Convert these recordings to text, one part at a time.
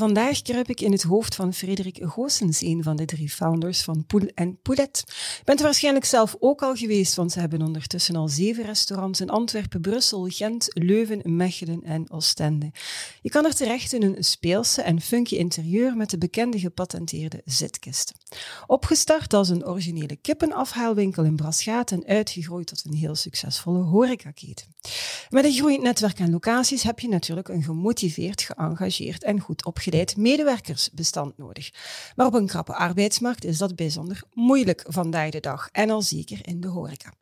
Vandaag kruip ik in het hoofd van Frederik Goossens, een van de drie founders van Poel en Poulet. Je bent waarschijnlijk zelf ook al geweest, want ze hebben ondertussen al zeven restaurants in Antwerpen, Brussel, Gent, Leuven, Mechelen en Oostende. Je kan er terecht in een speelse en funky interieur met de bekende gepatenteerde zitkisten. Opgestart als een originele kippenafhaalwinkel in Braschaat en uitgegroeid tot een heel succesvolle horecaketen. Met een groeiend netwerk aan locaties heb je natuurlijk een gemotiveerd, geëngageerd en goed opgeleid medewerkersbestand nodig. Maar op een krappe arbeidsmarkt is dat bijzonder moeilijk vandaag de dag en al zeker in de horeca.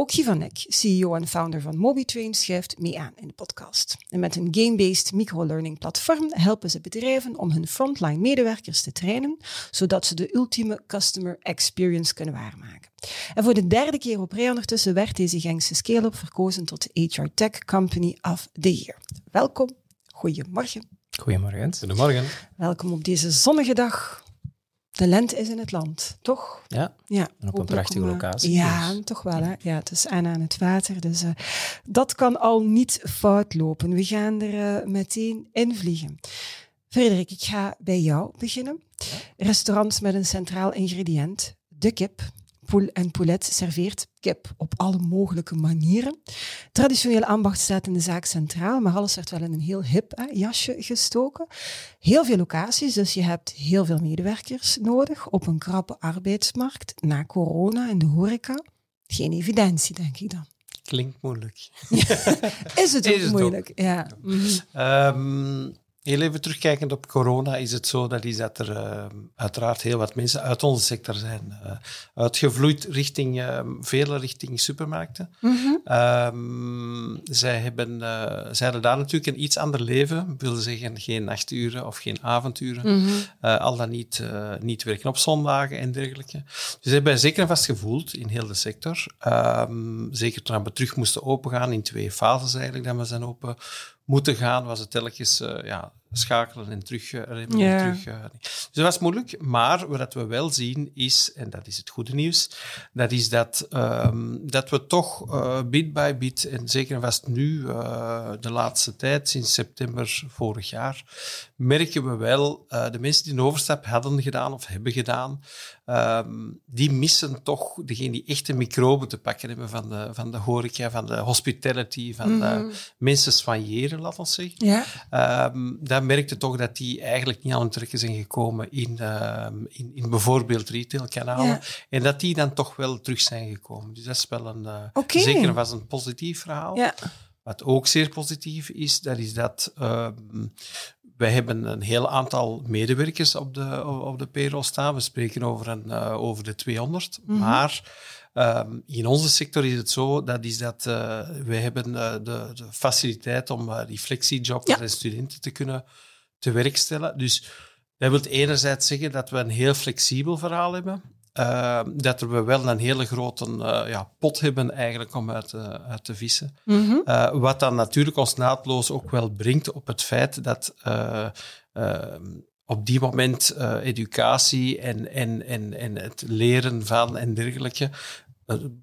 Ook Guy van Eck, CEO en founder van MobiTrain, schuift mee aan in de podcast. En met een game-based microlearning platform helpen ze bedrijven om hun frontline medewerkers te trainen, zodat ze de ultieme customer experience kunnen waarmaken. En voor de derde keer op rij ondertussen werd deze Gengse scale-up verkozen tot de HR Tech Company of the Year. Welkom, goedemorgen. Goedemorgen. Goedemorgen. Welkom op deze zonnige dag. De lente is in het land, toch? Ja, Ja, en op een prachtige om, eh, locatie. Ja, dus. toch wel. Hè? Ja, het is aan aan het water, dus eh, dat kan al niet fout lopen. We gaan er eh, meteen in vliegen. Frederik, ik ga bij jou beginnen. Restaurant met een centraal ingrediënt, de kip. Poel en Poulet serveert kip op alle mogelijke manieren. Traditionele ambacht staat in de zaak centraal, maar alles werd wel in een heel hip hè, jasje gestoken. Heel veel locaties, dus je hebt heel veel medewerkers nodig op een krappe arbeidsmarkt na corona in de horeca. Geen evidentie, denk ik dan. Klinkt moeilijk. Is het ook Is het ook. moeilijk? Ja. Mhm. Heel even terugkijkend op corona is het zo dat, is dat er ehm, uiteraard heel wat mensen uit onze sector zijn eh, uitgevloeid richting, ehm, vele richting supermarkten. Ehm, zij, hebben, eh, zij hadden daar natuurlijk een iets ander leven. wil zeggen geen nachturen of geen avonturen. Mhm. Eh, al dan niet, niet werken op zondagen en dergelijke. Dus ze hebben zeker en vast gevoeld in heel de sector. Zeker toen we terug moesten opengaan, in twee fases eigenlijk, dat we zijn open moeten gaan, was het telkens eh, ja, schakelen en terug remmen. en Ja. terug eh, dus dat was moeilijk. Maar wat we wel zien is, en dat is het goede nieuws, dat is dat, ehm, dat we toch bit by bit, en zeker en vast nu, de laatste tijd, sinds september vorig jaar, merken we wel, de mensen die een overstap hadden gedaan of hebben gedaan, ehm, die missen toch degene die echte microben te pakken hebben van de, van de horeca, van de hospitality, van de mensen soigneren, laten we zeggen. Ja. Ehm, dan merkte toch dat die eigenlijk niet aan het trekken zijn gekomen in, ehm, in, in bijvoorbeeld retailkanalen. En dat die dan toch wel terug zijn gekomen. Dus dat is wel een, eh, zeker vast een positief verhaal. Ja. Wat ook zeer positief is, dat is dat wij hebben een heel aantal medewerkers op de, op de payroll staan. We spreken over, een, eh, over de 200. Mhm. Maar ehm, in onze sector is het zo, dat is dat eh, wij hebben eh, de, de faciliteit om die flexiejobbers Ja. en studenten te kunnen te werk stellen. Dus dat wil enerzijds zeggen dat we een heel flexibel verhaal hebben. Eh, dat we wel een hele grote eh, ja, pot hebben eigenlijk om uit, eh, uit te vissen. Mhm. Uh, wat dan natuurlijk ons naadloos ook wel brengt op het feit dat uh, op die moment educatie en, en, en, en het leren van en dergelijke,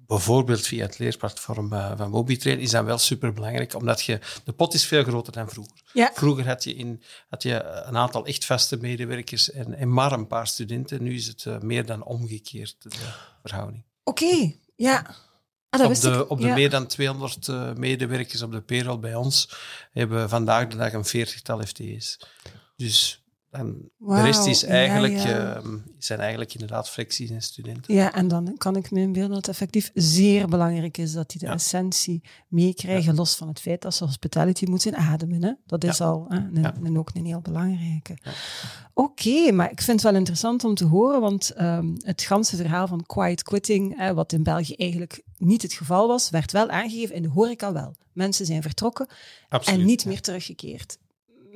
bijvoorbeeld via het leerplatform uh, van MobiTrain, is dan wel superbelangrijk, omdat je, de pot is veel groter dan vroeger. Ja. Vroeger had je, in, had je een aantal echt vaste medewerkers en, en maar een paar studenten. Nu is het uh, meer dan omgekeerd, de verhouding. Oké, ja. Ah, dat op de, ik. op de ja. meer dan 200 uh, medewerkers op de payroll bij ons hebben we vandaag de dag een veertigtal FTE's. Dus en Wauw, de rest is eigenlijk, ja. uh, zijn eigenlijk inderdaad flexies en studenten. Ja, en dan kan ik me inbeelden dat het effectief zeer belangrijk is dat die de Ja. essentie meekrijgen, los van het feit dat ze hospitality moeten ademen. Hè? Dat is al hè, een- ook een heel belangrijke. Oké, maar ik vind het wel interessant om te horen, want ehm, het ganse verhaal van quiet quitting, hè, wat in België eigenlijk niet het geval was, werd wel aangegeven in de horeca wel. Mensen zijn vertrokken Absoluut. en niet meer teruggekeerd.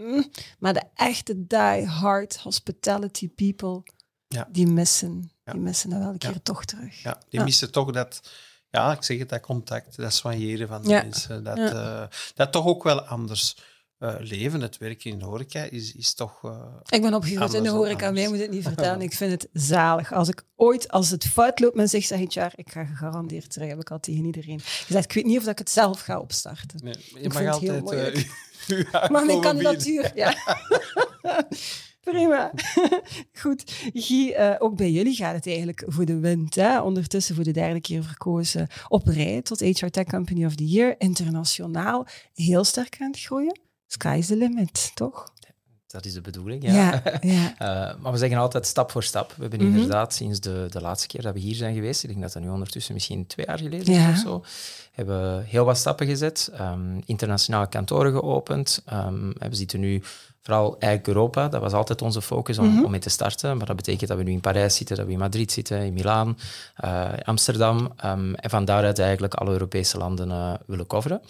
Mm, Maar de echte die-hard hospitality people, Ja. die missen. Die missen dat wel een keer toch terug. Ja, die missen toch dat, ja, ik zeg het, dat contact, dat soigneren van de mensen. Dat, eh, dat toch ook wel anders eh, leven. Het werken in de horeca is, is toch... eh, Ik ben opgegroeid in de horeca, mij moet het niet vertellen. Ik vind het zalig. Als ik ooit, als het fout loopt met zich, zeg ik, ja, ik ga gegarandeerd terug. Heb ik al tegen iedereen gezegd. Ik weet niet of ik het zelf ga opstarten. nee, je Ik mag vind het heel altijd eh, Maar mijn kandidatuur, ja. Prima. Goed. Guy, ook bij jullie gaat het eigenlijk voor de wind. Hè? Ondertussen voor de derde keer verkozen op rij tot HR Tech Company of the Year. Internationaal heel sterk aan het groeien. Sky's the limit, toch? Dat is de bedoeling, ja. ja. ja. Eh, maar we zeggen altijd stap voor stap. We hebben Mhm. inderdaad sinds de, de laatste keer dat we hier zijn geweest, ik denk dat dat nu ondertussen misschien twee jaar geleden Ja. is of zo, hebben heel wat stappen gezet. Ehm, internationale kantoren geopend. Ehm, we zitten nu vooral eigenlijk Europa. Dat was altijd onze focus om, Mhm. om mee te starten. Maar dat betekent dat we nu in Parijs zitten, dat we in Madrid zitten, in Milaan, eh, Amsterdam. Ehm, en van daaruit eigenlijk alle Europese landen eh, willen coveren.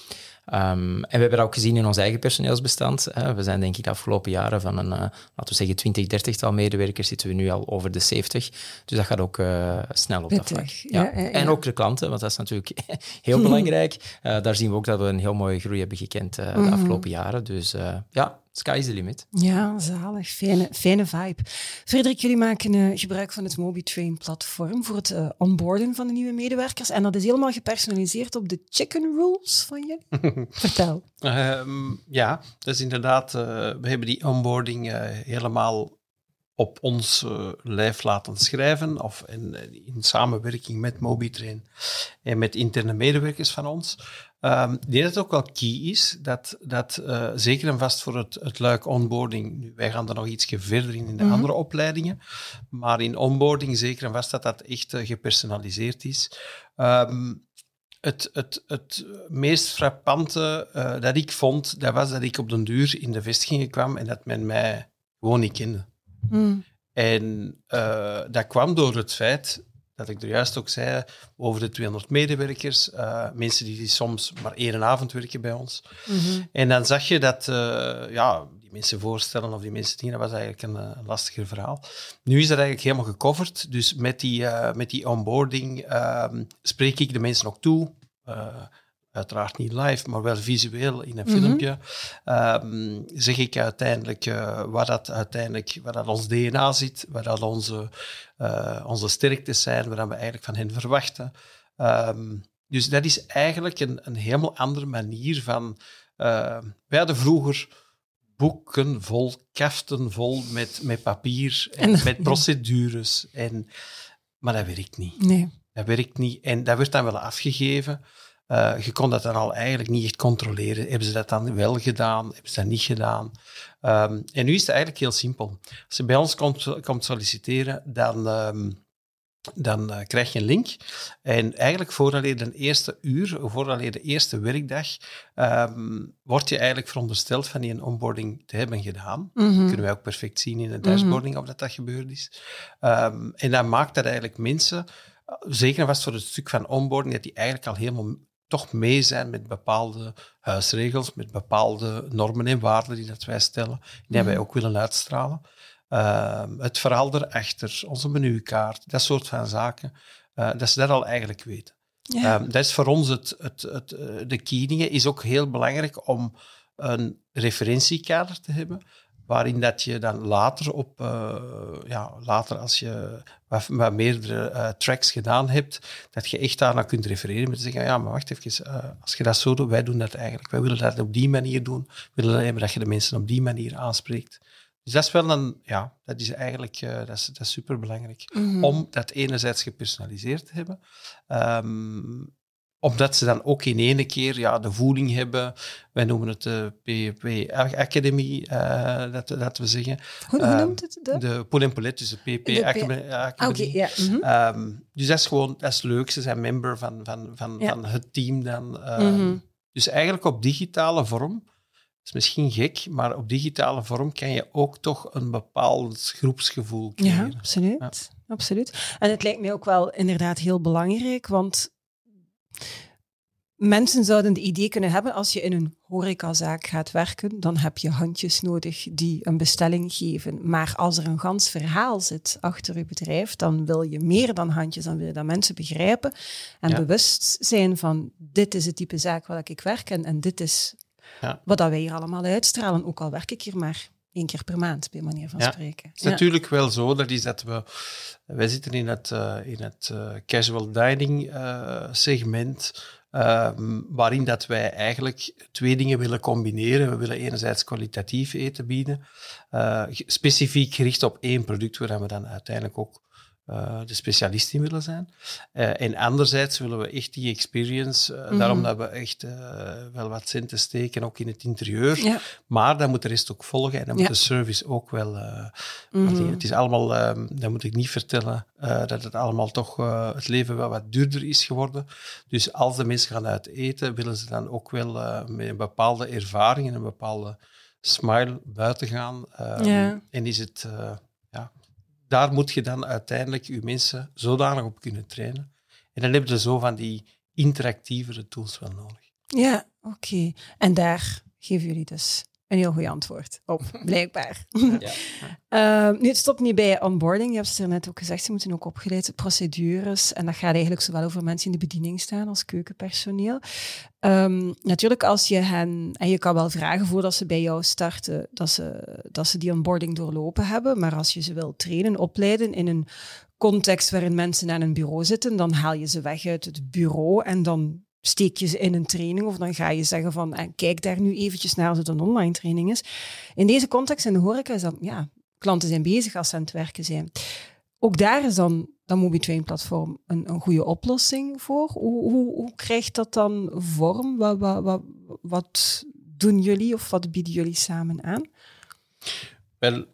Ehm, en we hebben dat ook gezien in ons eigen personeelsbestand. Hè. We zijn denk ik de afgelopen jaren van een, eh, laten we zeggen, 20, 30 tal medewerkers zitten we nu al over de 70. Dus dat gaat ook eh, snel op dat vlak. Ja, ja, ja. En ook de klanten, want dat is natuurlijk heel belangrijk. Eh, daar zien we ook dat we een heel mooie groei hebben gekend de Mhm. afgelopen jaren. Dus ja, sky is the limit. Ja, zalig. Fijne, fijne vibe. Frederik, jullie maken eh, gebruik van het MobiTrain-platform voor het eh, onboarden van de nieuwe medewerkers. En dat is helemaal gepersonaliseerd op de chicken rules van jullie. Vertel. Ehm, ja, dus inderdaad, eh, we hebben die onboarding helemaal op ons lijf laten schrijven, of in, in samenwerking met Mobitrain en met interne medewerkers van ons. Ehm, ik denk dat het ook wel key is, dat, dat eh, zeker en vast voor het, het luik onboarding, nu, wij gaan er nog iets verder in in de Mhm. andere opleidingen, maar in onboarding zeker en vast dat dat echt eh, gepersonaliseerd is. Ehm, het, het, het meest frappante eh, dat ik vond, dat was dat ik op den duur in de vestigingen kwam en dat men mij gewoon niet kende. Hmm. En dat kwam door het feit dat ik er juist ook zei over de 200 medewerkers, eh, mensen die soms maar één avond werken bij ons. Mhm. En dan zag je dat, eh, ja, die mensen voorstellen of die mensen dingen, dat was eigenlijk een, eh, een lastiger verhaal. Nu is dat eigenlijk helemaal gecoverd. Dus met die, met die onboarding ehm, spreek ik de mensen ook toe. Uiteraard niet live, maar wel visueel in een Mhm. filmpje. Ehm, zeg ik uiteindelijk eh, waar, dat uiteindelijk waar dat ons DNA zit, waar dat onze, eh, onze sterktes zijn, waar dat we eigenlijk van hen verwachten. Ehm, dus dat is eigenlijk een, een helemaal andere manier van... eh, wij hadden vroeger boeken vol, kaften vol met, met papier en, En- met procedures. En, maar dat werkt niet. Nee. Dat werkt niet. En dat werd dan wel afgegeven. Eh, je kon dat dan al eigenlijk niet echt controleren. Hebben ze dat dan wel gedaan? Hebben ze dat niet gedaan? Ehm, en nu is het eigenlijk heel simpel. Als je bij ons komt, komt solliciteren, dan, ehm, dan eh, krijg je een link. En eigenlijk vooraleer de eerste uur, vooraleer de eerste werkdag, ehm, word je eigenlijk verondersteld van die een onboarding te hebben gedaan. Mhm. kunnen wij ook perfect zien in de dashboarding of dat dat gebeurd is. En dat maakt dat eigenlijk mensen, eh, zeker en vast voor het stuk van onboarding, dat die eigenlijk al helemaal toch mee zijn met bepaalde huisregels, met bepaalde normen en waarden die dat wij stellen, die wij ook willen uitstralen. Ehm, het verhaal erachter, onze menukaart, dat soort van zaken, eh, dat ze dat al eigenlijk weten. Ja. Ehm, dat is voor ons het, het, het, eh, de key dingen. is ook heel belangrijk om een referentiekader te hebben, waarin dat je dan later op, eh, ja, later als je wat, wat meerdere eh, tracks gedaan hebt, dat je echt daarna kunt refereren met te zeggen, ja, maar wacht even, eh, als je dat zo doet, wij doen dat eigenlijk, wij willen dat op die manier doen, we willen hebben dat je de mensen op die manier aanspreekt. Dus dat is wel een, ja, dat is eigenlijk, dat is, dat is superbelangrijk Mhm. om dat enerzijds gepersonaliseerd te hebben. Ehm, omdat ze dan ook in ene keer ja, de voeling hebben. Wij noemen het de PPP Academy, eh, dat, dat we zeggen. Hoe, hoe Ehm, noemt het? De? De en Poulet, dus de PP Academy. Ah, Oké, ja. mhm. Ehm, dus dat is gewoon dat is leuk. Ze zijn member van, van, van, Ja. van het team dan. Ehm, Mhm. Dus eigenlijk op digitale vorm, dat is misschien gek, maar op digitale vorm kan je ook toch een bepaald groepsgevoel Ja, creëren. absoluut. Ja. absoluut. En het lijkt mij ook wel inderdaad heel belangrijk, want mensen zouden het idee kunnen hebben, als je in een horecazaak gaat werken, dan heb je handjes nodig die een bestelling geven. Maar als er een gans verhaal zit achter je bedrijf, dan wil je meer dan handjes, dan wil je dat mensen begrijpen en Ja. bewust zijn van dit is het type zaak waar ik werk en, en dit is Ja. wat dat wij hier allemaal uitstralen. Ook al werk ik hier maar één keer per maand, bij manier van Ja. spreken. Het is natuurlijk wel zo, dat is dat we... Wij zitten in het, eh, in het eh, casual dining eh, segment, ehm, waarin dat wij eigenlijk twee dingen willen combineren. We willen enerzijds kwalitatief eten bieden, specifiek gericht op één product, waar we dan uiteindelijk ook eh, de specialist in willen zijn. Eh, en anderzijds willen we echt die experience, eh, Mhm. daarom dat we echt wel wat centen steken, ook in het interieur. Ja. Maar dan moet de rest ook volgen en dan Ja. moet de service ook wel... Mhm. Het is allemaal, ehm dat moet ik niet vertellen, dat het allemaal toch het leven wel wat duurder is geworden. Dus als de mensen gaan uit eten, willen ze dan ook wel met een bepaalde ervaring en een bepaalde smile buiten gaan. Ehm, Ja. En is het, daar moet je dan uiteindelijk je mensen zodanig op kunnen trainen. En dan heb je zo van die interactievere tools wel nodig. Ja, oké. En daar geven jullie dus een heel goed antwoord op, blijkbaar. Ja. Ehm, nu, het stopt niet bij onboarding. Je hebt het er net ook gezegd, ze moeten ook opgeleid procedures. En dat gaat eigenlijk zowel over mensen in de bediening staan als keukenpersoneel. Ehm, natuurlijk, als je hen... En je kan wel vragen voordat ze bij jou starten, dat ze, dat ze die onboarding doorlopen hebben. Maar als je ze wil trainen, opleiden in een context waarin mensen aan een bureau zitten, dan haal je ze weg uit het bureau en dan steek je ze in een training of dan ga je zeggen van eh, kijk daar nu eventjes naar als het een online training is. In deze context in de horeca is dat, ja, klanten zijn bezig als ze aan het werken zijn. Ook daar is dan dat MobiTrain platform een, een goede oplossing voor. Hoe, hoe, hoe krijgt dat dan vorm? Wat, wat, wat, wat doen jullie of wat bieden jullie samen aan? Wel,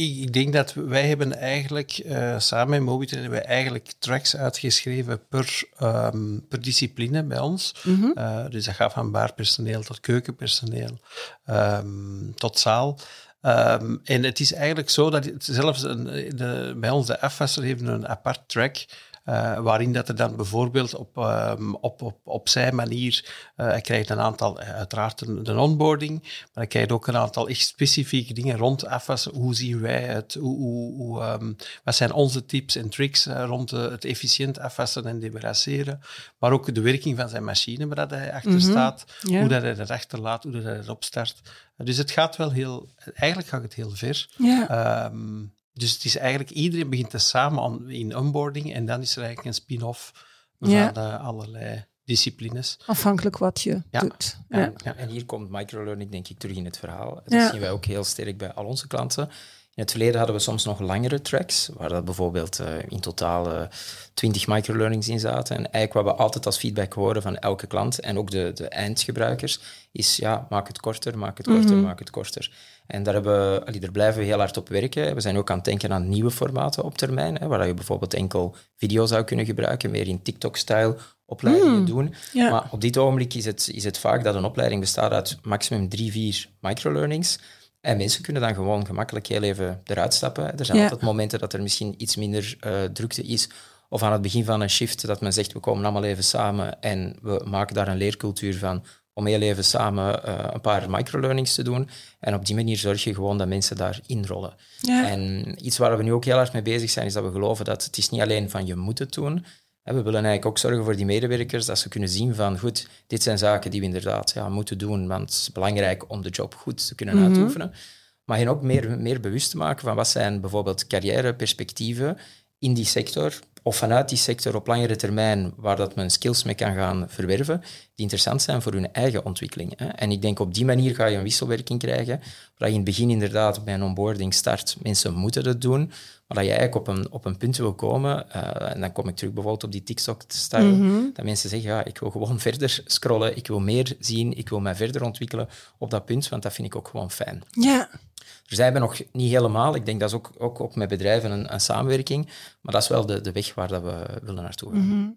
ik, ik denk dat wij hebben eigenlijk, eh, samen met Mobitrain, hebben we eigenlijk tracks uitgeschreven per, ehm, per discipline bij ons. Mhm. Eh, dus dat gaat van baarpersoneel tot keukenpersoneel, ehm, tot zaal. Ehm, en het is eigenlijk zo dat het zelfs een, de, bij ons de afwasser heeft een apart track eh, waarin dat er dan bijvoorbeeld op, ehm, op, op, op zijn manier, eh hij krijgt een aantal, eh, uiteraard een, de onboarding, maar hij krijgt ook een aantal echt specifieke dingen rond afwassen. Hoe zien wij het? Hoe, hoe, hoe, ehm, wat zijn onze tips en tricks rond het efficiënt afwassen en debarrasseren? Maar ook de werking van zijn machine waar dat hij achter Mhm. staat, hoe dat hij dat achterlaat, hoe dat hij erop start. Dus het gaat wel heel, eigenlijk gaat het heel ver. Ja. Ehm, dus het is eigenlijk, iedereen begint er samen aan, in onboarding en dan is er eigenlijk een spin-off van Ja. eh, allerlei disciplines. Afhankelijk wat je Ja. doet. Ja. En, ja. En hier komt microlearning denk ik terug in het verhaal. Dat Ja. zien wij ook heel sterk bij al onze klanten. In het verleden hadden we soms nog langere tracks, waar dat bijvoorbeeld eh, in totaal eh 20 microlearnings in zaten. En eigenlijk wat we altijd als feedback horen van elke klant en ook de, de eindgebruikers, is ja, maak het korter, maak het korter, Mhm. maak het korter. En daar, hebben, we- allee, daar blijven we heel hard op werken. We zijn ook aan het denken aan nieuwe formaten op termijn, hè, waar je bijvoorbeeld enkel video zou kunnen gebruiken, meer in TikTok-style opleidingen Mm. doen. Ja. Maar op dit ogenblik is het, is het vaak dat een opleiding bestaat uit maximum drie, vier microlearnings. En mensen kunnen dan gewoon gemakkelijk heel even eruit stappen. Er zijn Ja. altijd momenten dat er misschien iets minder eh, drukte is. Of aan het begin van een shift dat men zegt, we komen allemaal even samen en we maken daar een leercultuur van om heel even samen eh, een paar microlearnings te doen. En op die manier zorg je gewoon dat mensen daar inrollen. Ja. En iets waar we nu ook heel hard mee bezig zijn, is dat we geloven dat het is niet alleen van je moet het doen. We willen eigenlijk ook zorgen voor die medewerkers dat ze kunnen zien van goed, dit zijn zaken die we inderdaad ja, moeten doen, want het is belangrijk om de job goed te kunnen Mhm. uitoefenen. Maar hen ook meer, meer bewust te maken van wat zijn bijvoorbeeld carrièreperspectieven in die sector of vanuit die sector op langere termijn waar dat men skills mee kan gaan verwerven, die interessant zijn voor hun eigen ontwikkeling. Hè. En ik denk op die manier ga je een wisselwerking krijgen, waar je in het begin inderdaad bij een onboarding start, mensen moeten het doen, maar dat je eigenlijk op een, op een punt wil komen, eh, en dan kom ik terug bijvoorbeeld op die TikTok-style, Mhm. dat mensen zeggen, ja, ik wil gewoon verder scrollen, ik wil meer zien, ik wil mij verder ontwikkelen op dat punt, want dat vind ik ook gewoon fijn. ja. Er zijn we nog niet helemaal. Ik denk dat is ook, ook, ook met bedrijven een, een samenwerking. Maar dat is wel de, de weg waar dat we willen naartoe gaan. Mhm.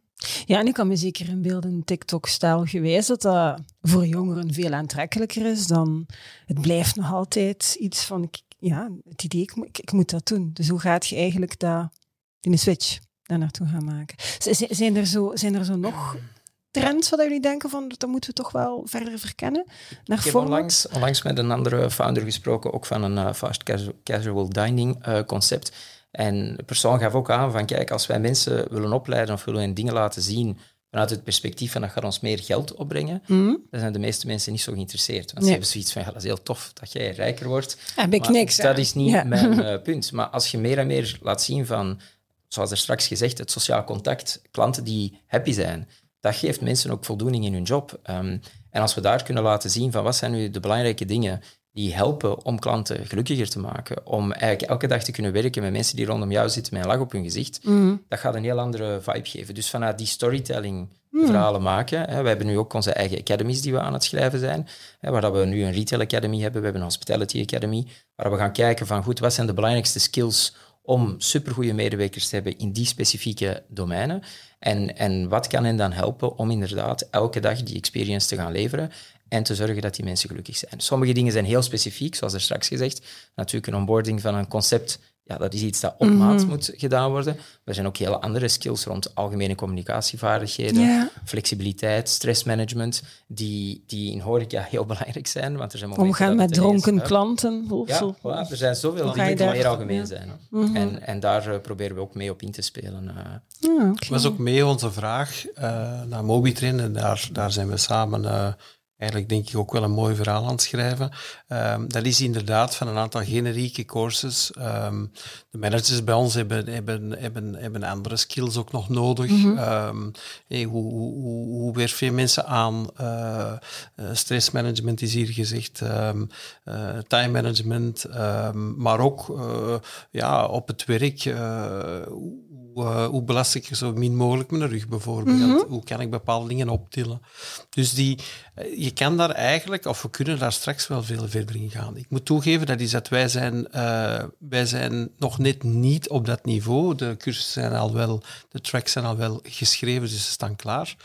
Ja, en ik kan me zeker inbeelden, TikTok-stijl gewijs, dat dat voor jongeren veel aantrekkelijker is dan... Het blijft nog altijd iets van, ik, ja, het idee, ik, moet- ik, ik moet dat doen. Dus hoe gaat je eigenlijk dat, in een switch daar naartoe gaan maken? Z- Zijn er zo, zijn er zo nog trends wat jullie denken van dat moeten we toch wel verder verkennen? Naar Ik heb onlangs, onlangs met een andere founder gesproken, ook van een eh, fast casual, casual dining eh, concept. En de persoon gaf ook aan van, kijk, als wij mensen willen opleiden of willen dingen laten zien vanuit het perspectief van dat gaat ons meer geld opbrengen, Mhm. dan zijn de meeste mensen niet zo geïnteresseerd. Want Nee. ze hebben zoiets van, ja, dat is heel tof dat jij rijker wordt. Heb ik niks Dat aan. is niet Ja. mijn eh, punt. Maar als je meer en meer laat zien van, zoals er straks gezegd, het sociaal contact, klanten die happy zijn, dat geeft mensen ook voldoening in hun job. Ehm, en als we daar kunnen laten zien van wat zijn nu de belangrijke dingen die helpen om klanten gelukkiger te maken, om eigenlijk elke dag te kunnen werken met mensen die rondom jou zitten met een lach op hun gezicht, Mhm. dat gaat een heel andere vibe geven. Dus vanuit die storytelling Hmm. verhalen maken. Hè. We hebben nu ook onze eigen academies die we aan het schrijven zijn. Hè, waar dat we nu een retail academy hebben, we hebben een hospitality academy, waar we gaan kijken van goed, wat zijn de belangrijkste skills om supergoeie medewerkers te hebben in die specifieke domeinen. En, en wat kan hen dan helpen om inderdaad elke dag die experience te gaan leveren en te zorgen dat die mensen gelukkig zijn. Sommige dingen zijn heel specifiek, zoals er straks gezegd. Natuurlijk een onboarding van een concept, ja, dat is iets dat op maat moet gedaan worden. Er zijn ook hele andere skills rond algemene communicatievaardigheden, flexibiliteit, stressmanagement, die, die in horeca heel belangrijk zijn. Want er zijn momenten Omgaan met dronken klanten. Of ja, zo. voilà. er zijn zoveel dingen die daar- meer algemeen ja. zijn. Mhm. En, en daar eh, proberen we ook mee op in te spelen. eh. Ja, oké. Dat was ook mee onze vraag eh, naar Mobitrain. En daar, daar zijn we samen eh, eigenlijk denk ik ook wel een mooi verhaal aan het schrijven. Ehm, dat is inderdaad van een aantal generieke courses. Ehm, de managers bij ons hebben, hebben, hebben, hebben andere skills ook nog nodig. Ehm, hey, hoe, hoe, hoe, werf je mensen aan? Eh, eh, stressmanagement is hier gezegd. ehm, eh, time management. ehm, maar ook ja, op het werk. Hoe, hoe belast ik zo min mogelijk mijn rug bijvoorbeeld? Hoe kan ik bepaalde dingen optillen? Dus die, eh, je kan daar eigenlijk, of we kunnen daar straks wel veel verder in gaan. Ik moet toegeven, dat is dat wij zijn, eh, wij zijn nog net niet op dat niveau. De cursussen zijn al wel, de tracks zijn al wel geschreven, dus ze staan klaar.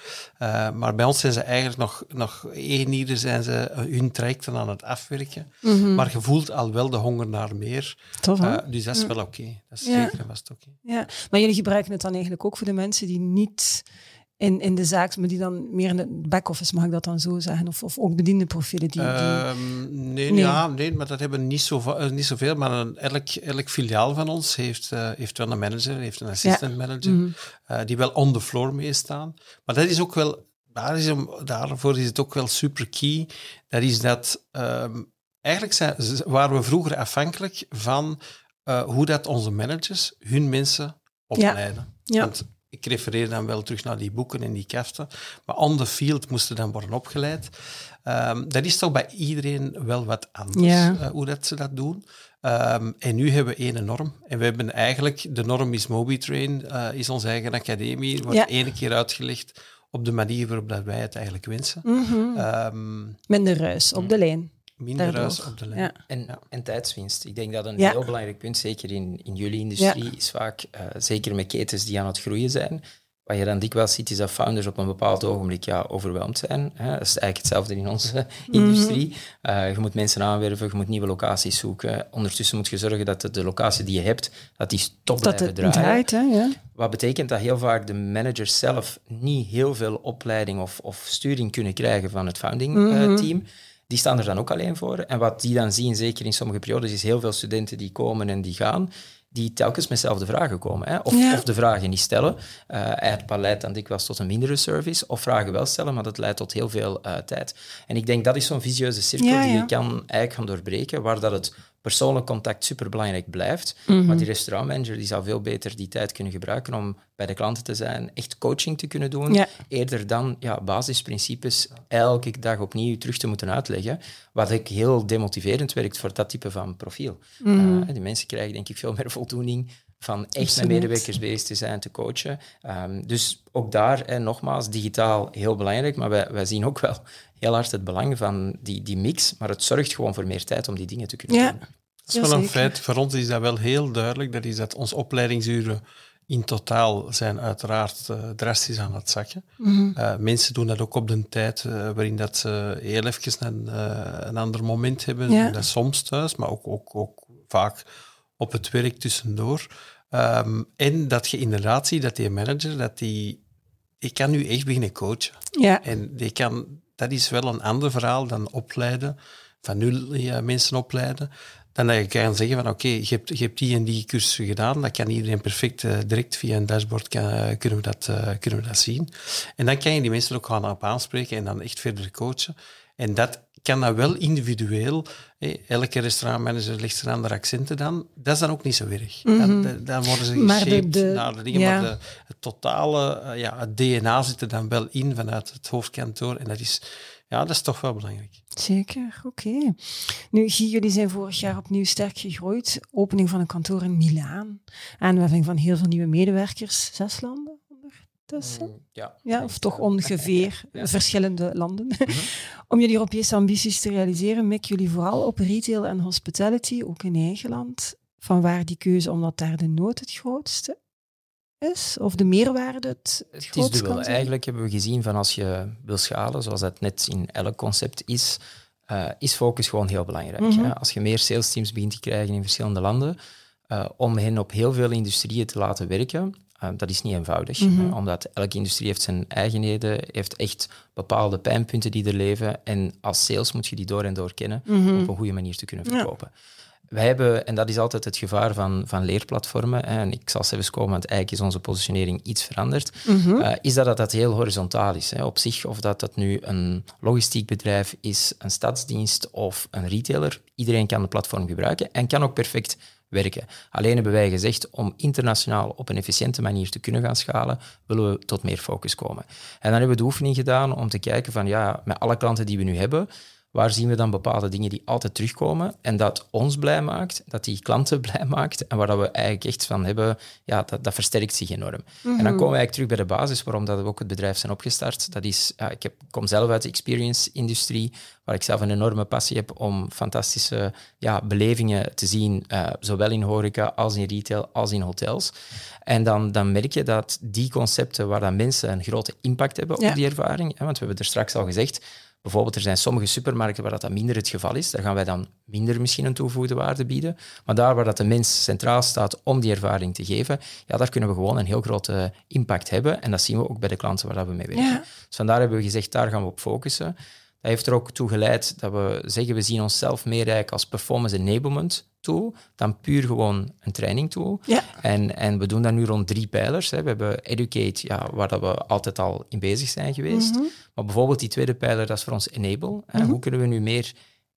Maar bij ons zijn ze eigenlijk nog, nog één ieder zijn ze hun trajecten aan het afwerken. Maar je voelt al wel de honger naar meer. Tof, dus dat is wel oké. Dat is Ja. zeker en vast oké. Ja, maar jullie gebruiken het dan eigenlijk ook voor de mensen die niet in, in de zaak, maar die dan meer in de back-office, mag ik dat dan zo zeggen? Of, of ook bediende profielen die... die... Ehm, nee, Nee. Ja, nee, maar dat hebben niet, zo, eh, niet zoveel. Maar een, elk, elk filiaal van ons heeft, eh, heeft wel een manager, heeft een assistant manager, Mhm. eh, die wel on the floor meestaan. Maar dat is ook wel, daar is daarvoor is het ook wel super key. Dat is dat, ehm, eigenlijk zijn, waren we vroeger afhankelijk van hoe dat onze managers hun mensen opleiden. Ja. Want ik refereer dan wel terug naar die boeken en die kaften. Maar on the field moesten dan worden opgeleid. Ehm, dat is toch bij iedereen wel wat anders, Ja. eh, hoe dat ze dat doen. Ehm, en nu hebben we één norm. En we hebben eigenlijk, de norm is MobiTrain, eh is onze eigen academie. Wordt Ja. één keer uitgelegd op de manier waarop dat wij het eigenlijk wensen. Mhm. Ehm, Minder ruis op de lijn. Minder Daardoor. ruis op de lijn. Ja. En, Ja. en tijdswinst. Ik denk dat een Ja. heel belangrijk punt, zeker in, in jullie industrie, is vaak, eh, zeker met ketens die aan het groeien zijn, wat je dan dikwijls ziet, is dat founders op een bepaald ogenblik ja, overweldigd zijn. Hè. Dat is eigenlijk hetzelfde in onze industrie. Eh, je moet mensen aanwerven, je moet nieuwe locaties zoeken. Ondertussen moet je zorgen dat de, de locatie die je hebt, dat die top Dat blijven het draaien. draait, hè? Ja. Wat betekent dat heel vaak de managers zelf niet heel veel opleiding of, of sturing kunnen krijgen van het founding eh, Mhm. team. Die staan er dan ook alleen voor. En wat die dan zien, zeker in sommige periodes, is heel veel studenten die komen en die gaan, die telkens met dezelfde vragen komen. Hè? Of, Ja. of de vragen niet stellen. Eh het leidt dan dikwijls tot een mindere service. Of vragen wel stellen, maar dat leidt tot heel veel eh, tijd. En ik denk dat is zo'n visieuze cirkel Ja, die ja. je kan eigenlijk gaan doorbreken, waar dat het persoonlijk contact superbelangrijk blijft. Mhm. Maar die restaurantmanager die zou veel beter die tijd kunnen gebruiken om bij de klanten te zijn, echt coaching te kunnen doen, Ja. eerder dan ja, basisprincipes elke dag opnieuw terug te moeten uitleggen, wat ik heel demotiverend werkt voor dat type van profiel. Mhm. Eh, die mensen krijgen denk ik veel meer voldoening van echt Absoluut. met medewerkers bezig te zijn, te coachen. Ehm, dus ook daar, en nogmaals, digitaal heel belangrijk, maar wij, wij zien ook wel heel hard het belang van die, die mix, maar het zorgt gewoon voor meer tijd om die dingen te kunnen Ja. doen. Dat is wel een feit. Voor ons is dat wel heel duidelijk. Dat is dat onze opleidingsuren in totaal zijn uiteraard eh, drastisch aan het zakken. Mhm. Eh, mensen doen dat ook op de tijd eh, waarin dat ze heel even een, eh, een ander moment hebben. Ja. Dat soms thuis, maar ook, ook, ook vaak op het werk tussendoor. Ehm, en dat je inderdaad ziet dat die manager dat die ik kan nu echt beginnen coachen. Ja. En ik kan, dat is wel een ander verhaal dan opleiden, van nul ja, mensen opleiden. Dan dat je kan zeggen van oké, je, hebt, je hebt die en die cursus gedaan, dat kan iedereen perfect uh, direct via een dashboard kan, uh, kunnen, we dat, uh, kunnen we dat zien. En dan kan je die mensen ook gaan op aanspreken en dan echt verder coachen. En dat kan dat wel individueel. Hey, elke restaurantmanager legt zijn andere accenten dan. Dat is dan ook niet zo erg. Mm -hmm. dan, dan, worden ze geshaped de, de, naar de dingen. Ja. Maar de, het totale uh, ja, het DNA zit er dan wel in vanuit het hoofdkantoor. En dat is, ja, dat is toch wel belangrijk. Zeker, oké. Okay. Nu, Guy, jullie zijn vorig jaar opnieuw sterk gegroeid. Opening van een kantoor in Milaan. Aanwerving van heel veel nieuwe medewerkers. Zes landen? Tussen? Mm, ja, ja, of toch ongeveer ja. verschillende landen. Mm -hmm. Om jullie Europese ambities te realiseren, mikken jullie vooral op retail en hospitality, ook in eigen land. Van waar die keuze, omdat daar de nood het grootste is? Of de meerwaarde het, het, het is dubbel. Eigenlijk hebben we gezien van als je wil schalen, zoals dat net in elk concept is, uh, is focus gewoon heel belangrijk. Mm -hmm. hè? Als je meer sales teams begint te krijgen in verschillende landen, uh, om hen op heel veel industrieën te laten werken, uh, dat is niet eenvoudig, mm -hmm. omdat elke industrie heeft zijn eigenheden, heeft echt bepaalde pijnpunten die er leven. En als sales moet je die door en door kennen mm -hmm. op een goede manier te kunnen verkopen. Ja. Wij hebben, en dat is altijd het gevaar van, van leerplatformen, hè, en ik zal zelfs komen, want eigenlijk is onze positionering iets veranderd, mm -hmm. uh, is dat, dat dat heel horizontaal is. Hè, op zich, of dat dat nu een logistiek bedrijf is, een stadsdienst of een retailer, iedereen kan de platform gebruiken en kan ook perfect werken. Alleen hebben wij gezegd, om internationaal op een efficiënte manier te kunnen gaan schalen, willen we tot meer focus komen. En dan hebben we de oefening gedaan om te kijken van, ja, met alle klanten die we nu hebben, waar zien we dan bepaalde dingen die altijd terugkomen en dat ons blij maakt, dat die klanten blij maakt en waar dat we eigenlijk echt van hebben, ja, dat, dat versterkt zich enorm. En dan komen we eigenlijk terug bij de basis waarom dat we ook het bedrijf zijn opgestart. Dat is, ja, ik heb, kom zelf uit de experience-industrie, waar ik zelf een enorme passie heb om fantastische ja, belevingen te zien, uh, zowel in horeca als in retail als in hotels. En dan, dan merk je dat die concepten waar dan mensen een grote impact hebben ja. op die ervaring, hè, want we hebben er straks al gezegd, Bijvoorbeeld, er zijn sommige supermarkten waar dat, minder het geval is. Daar gaan wij dan minder misschien een toegevoegde waarde bieden. Maar daar waar dat de mens centraal staat om die ervaring te geven, ja, daar kunnen we gewoon een heel grote impact hebben. En dat zien we ook bij de klanten waar dat we mee werken. Ja. Dus vandaar hebben we gezegd, daar gaan we op focussen. Dat heeft er ook toe geleid dat we zeggen, we zien onszelf meer eigenlijk als performance enablement tool dan puur gewoon een training tool. Ja. En, en we doen dat nu rond drie pijlers. Hè. We hebben Educate, ja, waar dat we altijd al in bezig zijn geweest. Mm -hmm. Maar bijvoorbeeld die tweede pijler, dat is voor ons Enable. Mm -hmm. Hoe kunnen we nu meer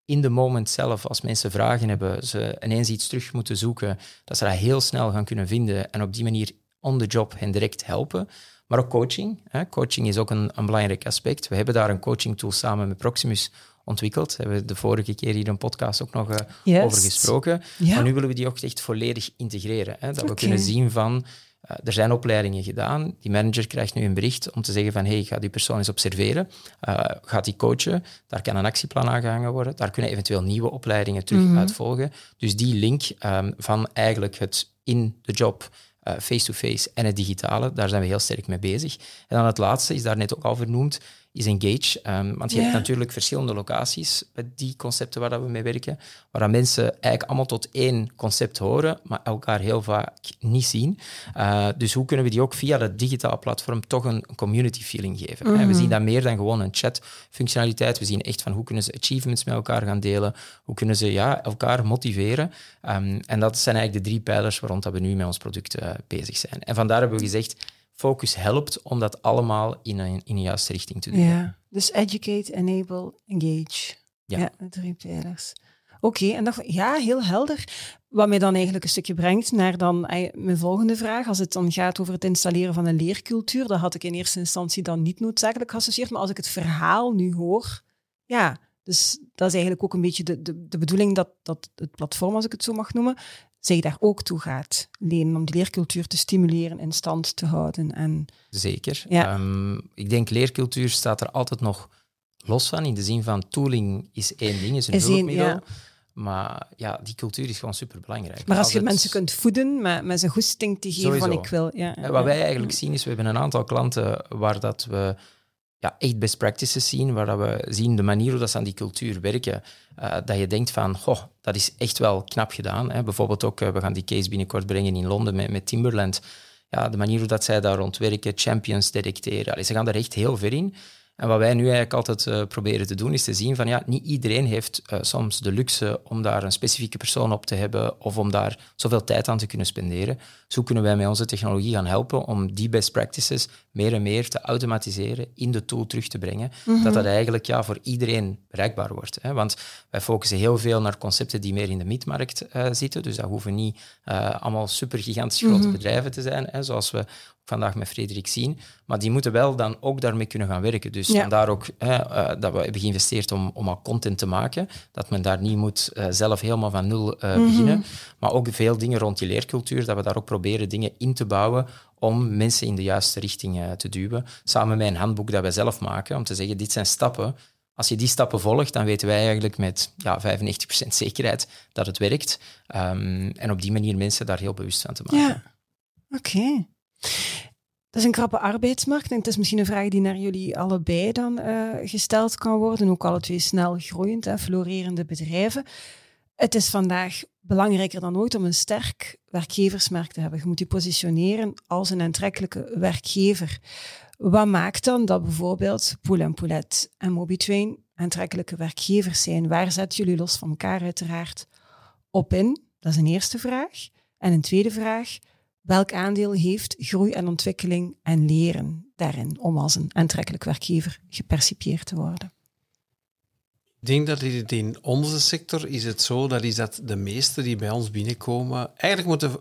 in de moment zelf, als mensen vragen hebben, ze ineens iets terug moeten zoeken, dat ze dat heel snel gaan kunnen vinden en op die manier on the job hen direct helpen. Maar ook coaching. Hè. Coaching is ook een, een belangrijk aspect. We hebben daar een coaching tool samen met Proximus ontwikkeld. Daar hebben we de vorige keer hier een podcast ook nog uh, yes. over gesproken. Ja. Maar nu willen we die ook echt volledig integreren. Hè? Dat okay. we kunnen zien van, uh, er zijn opleidingen gedaan, die manager krijgt nu een bericht om te zeggen van, hey, ga die persoon eens observeren, uh, gaat die coachen, daar kan een actieplan aangehangen worden, daar kunnen eventueel nieuwe opleidingen terug mm -hmm. uit volgen. Dus die link um, van eigenlijk het in de job face-to-face -face en het digitale, daar zijn we heel sterk mee bezig. En dan het laatste is daar net ook al vernoemd, is Engage. Um, want je yeah. hebt natuurlijk verschillende locaties met die concepten waar dat we mee werken, waar mensen eigenlijk allemaal tot één concept horen, maar elkaar heel vaak niet zien. Uh, dus hoe kunnen we die ook via dat digitale platform toch een community feeling geven? Mm -hmm. We zien dat meer dan gewoon een chat-functionaliteit. We zien echt van hoe kunnen ze achievements met elkaar gaan delen, hoe kunnen ze ja, elkaar motiveren. Um, en dat zijn eigenlijk de drie pijlers rond dat we nu met ons product uh, bezig zijn. En vandaar hebben we gezegd, focus helpt om dat allemaal in een, in een juiste richting te doen. Ja, dus educate, enable, engage. Ja, ja de drie pijlers. Oké, okay, en dat, ja, heel helder. Wat mij dan eigenlijk een stukje brengt naar dan mijn volgende vraag. Als het dan gaat over het installeren van een leercultuur, dat had ik in eerste instantie dan niet noodzakelijk geassocieerd. Maar als ik het verhaal nu hoor, ja, dus dat is eigenlijk ook een beetje de, de, de bedoeling dat, dat het platform, als ik het zo mag noemen, zich daar ook toe gaat lenen om die leercultuur te stimuleren, in stand te houden. En, Zeker. Ja. Um, ik denk leercultuur staat er altijd nog los van, in de zin van tooling is één ding, is een is hulpmiddel. Ja. Maar ja, die cultuur is gewoon superbelangrijk. Maar als altijd... je mensen kunt voeden met, met zijn goesting te geven Sowieso. van ik wil... Ja, ja, Wat wij eigenlijk zien is, we hebben een aantal klanten waar dat we ja, echt best practices zien, waar we zien de manier hoe dat ze aan die cultuur werken, uh, dat je denkt van, goh, dat is echt wel knap gedaan. Hè. Bijvoorbeeld ook, uh, we gaan die case binnenkort brengen in Londen met, met Timberland. ja, de manier hoe dat zij daar rond werken, champions detecteren. Allee, ze gaan daar echt heel ver in. En wat wij nu eigenlijk altijd uh, proberen te doen, is te zien van ja, niet iedereen heeft uh, soms de luxe om daar een specifieke persoon op te hebben of om daar zoveel tijd aan te kunnen spenderen. Zo kunnen wij met onze technologie gaan helpen om die best practices meer en meer te automatiseren, in de tool terug te brengen, mm -hmm. dat dat eigenlijk ja, voor iedereen bereikbaar wordt. Hè? Want wij focussen heel veel naar concepten die meer in de midmarkt uh, zitten, dus dat hoeven niet allemaal super gigantisch grote mm -hmm. bedrijven te zijn, hè, zoals we vandaag met Frederik zien. Maar die moeten wel dan ook daarmee kunnen gaan werken. Dus ja. vandaar ook hè, uh, dat we hebben geïnvesteerd om, om al content te maken. Dat men daar niet moet uh, zelf helemaal van nul uh, mm -hmm. beginnen. Maar ook veel dingen rond die leercultuur, dat we daar ook proberen dingen in te bouwen om mensen in de juiste richting te duwen. Samen met een handboek dat wij zelf maken, om te zeggen, dit zijn stappen. Als je die stappen volgt, dan weten wij eigenlijk met ja, 95% zekerheid dat het werkt. Um, en op die manier mensen daar heel bewust van te maken. Ja, oké. Okay. Dat is een krappe arbeidsmarkt. En het is misschien een vraag die naar jullie allebei dan uh, gesteld kan worden. Ook alle twee snel groeiend, hè, florerende bedrijven. Het is vandaag belangrijker dan ooit om een sterk werkgeversmerk te hebben. Je moet je positioneren als een aantrekkelijke werkgever. Wat maakt dan dat bijvoorbeeld Pool Poulet en MobiTrain aantrekkelijke werkgevers zijn? Waar zetten jullie los van elkaar uiteraard op in? Dat is een eerste vraag. En een tweede vraag, Welk aandeel heeft groei en ontwikkeling en leren daarin om als een aantrekkelijk werkgever gepercipieerd te worden? Ik denk dat in onze sector is het zo dat, is dat de meesten die bij ons binnenkomen, eigenlijk moeten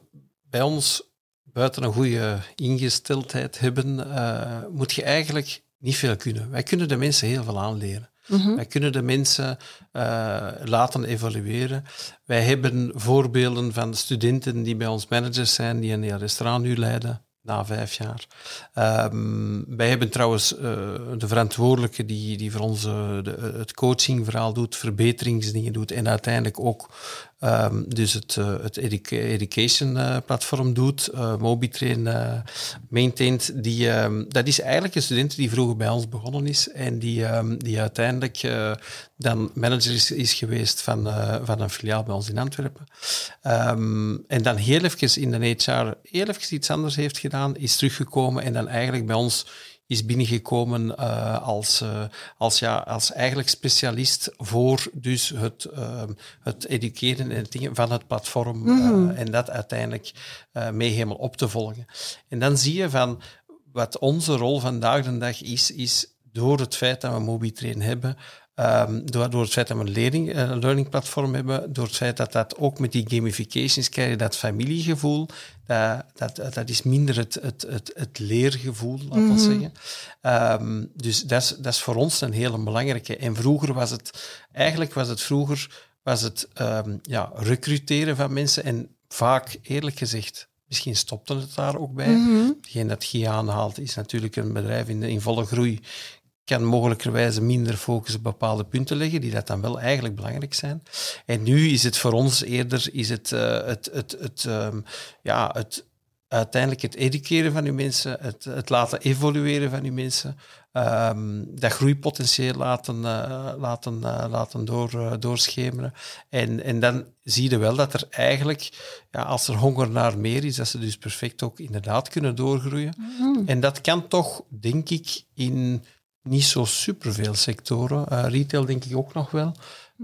bij ons buiten een goede ingesteldheid hebben, uh, moet je eigenlijk niet veel kunnen. Wij kunnen de mensen heel veel aanleren. Mm-hmm. Wij kunnen de mensen uh, laten evalueren. Wij hebben voorbeelden van studenten die bij ons managers zijn, die een restaurant nu leiden na vijf jaar. Um, wij hebben trouwens uh, de verantwoordelijke die, die voor ons uh, de, het coachingverhaal doet, verbeteringsdingen doet en uiteindelijk ook um, dus het, uh, het educa education platform doet, Mobitrain maintained. Die, um, dat is eigenlijk een student die vroeger bij ons begonnen is en die, die uiteindelijk dan manager is, is geweest van, van een filiaal bij ons in Antwerpen. en dan heel even in de HR heel even iets anders heeft gedaan, is teruggekomen en dan eigenlijk bij ons is binnengekomen uh, als, uh, als, ja, als eigenlijk specialist voor dus het, uh, het educeren en het dingen van het platform mm-hmm. en dat uiteindelijk mee helemaal op te volgen. En dan zie je van wat onze rol vandaag de dag is, is door het feit dat we MobiTrain hebben, Um, door, door het feit dat we een learning, een learning platform hebben, door het feit dat dat ook met die gamifications krijg je dat familiegevoel, dat, dat, dat is minder het, het, het, het leergevoel, laat mm -hmm. zeggen. Um, dus dat is, dat is voor ons een hele belangrijke. En vroeger was het, eigenlijk was het vroeger, was het um, ja, recruteren van mensen en vaak, eerlijk gezegd, Misschien stopte het daar ook bij. Mm -hmm. Degene dat Gian haalt, is natuurlijk een bedrijf in, in volle groei kan mogelijkerwijze minder focus op bepaalde punten leggen, die dat dan wel eigenlijk belangrijk zijn. En nu is het voor ons eerder is het, uh, het, het, het, um, ja, het uiteindelijk het educeren van uw mensen, het, het laten evolueren van uw mensen, um, dat groeipotentieel laten, uh, laten, uh, laten door, doorschemeren. En, en dan zie je wel dat er eigenlijk, ja, als er honger naar meer is, dat ze dus perfect ook inderdaad kunnen doorgroeien. Mm. En dat kan toch, denk ik, in niet zo superveel sectoren. Uh, retail denk ik ook nog wel.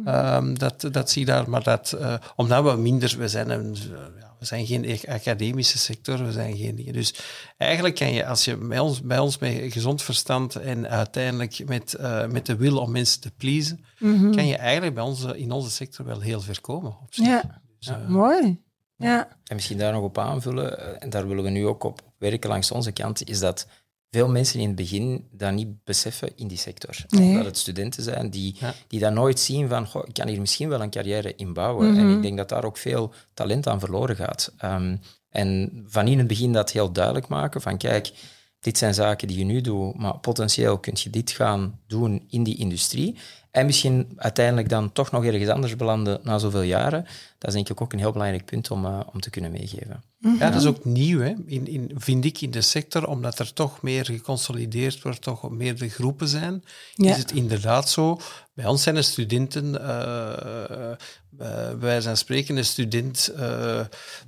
Um, dat, dat zie je daar, maar dat, uh, omdat we minder, we zijn, een, uh, we zijn geen academische sector, we zijn geen dingen. Dus eigenlijk kan je, als je bij ons, bij ons met gezond verstand en uiteindelijk met, uh, met de wil om mensen te pleasen, mm -hmm. kan je eigenlijk bij ons in onze sector wel heel ver komen. Op zich. Ja, dus, mooi. Ja. En misschien daar nog op aanvullen, en daar willen we nu ook op werken langs onze kant, is dat veel mensen in het begin dat niet beseffen in die sector. Nee. Dat het studenten zijn die, ja. die dat nooit zien van, goh, ik kan hier misschien wel een carrière in bouwen. Mm -hmm. En ik denk dat daar ook veel talent aan verloren gaat. Um, en van in het begin dat heel duidelijk maken van, kijk, dit zijn zaken die je nu doet, maar potentieel kun je dit gaan doen in die industrie. En misschien uiteindelijk dan toch nog ergens anders belanden na zoveel jaren. Dat is denk ik ook een heel belangrijk punt om, uh, om te kunnen meegeven. Mm-hmm. Ja, dat is ook nieuw, hè? In, in, vind ik, in de sector, omdat er toch meer geconsolideerd wordt, toch meerdere groepen zijn. Ja. Is het inderdaad zo Bij ons zijn de studenten, wij zijn sprekende student uh,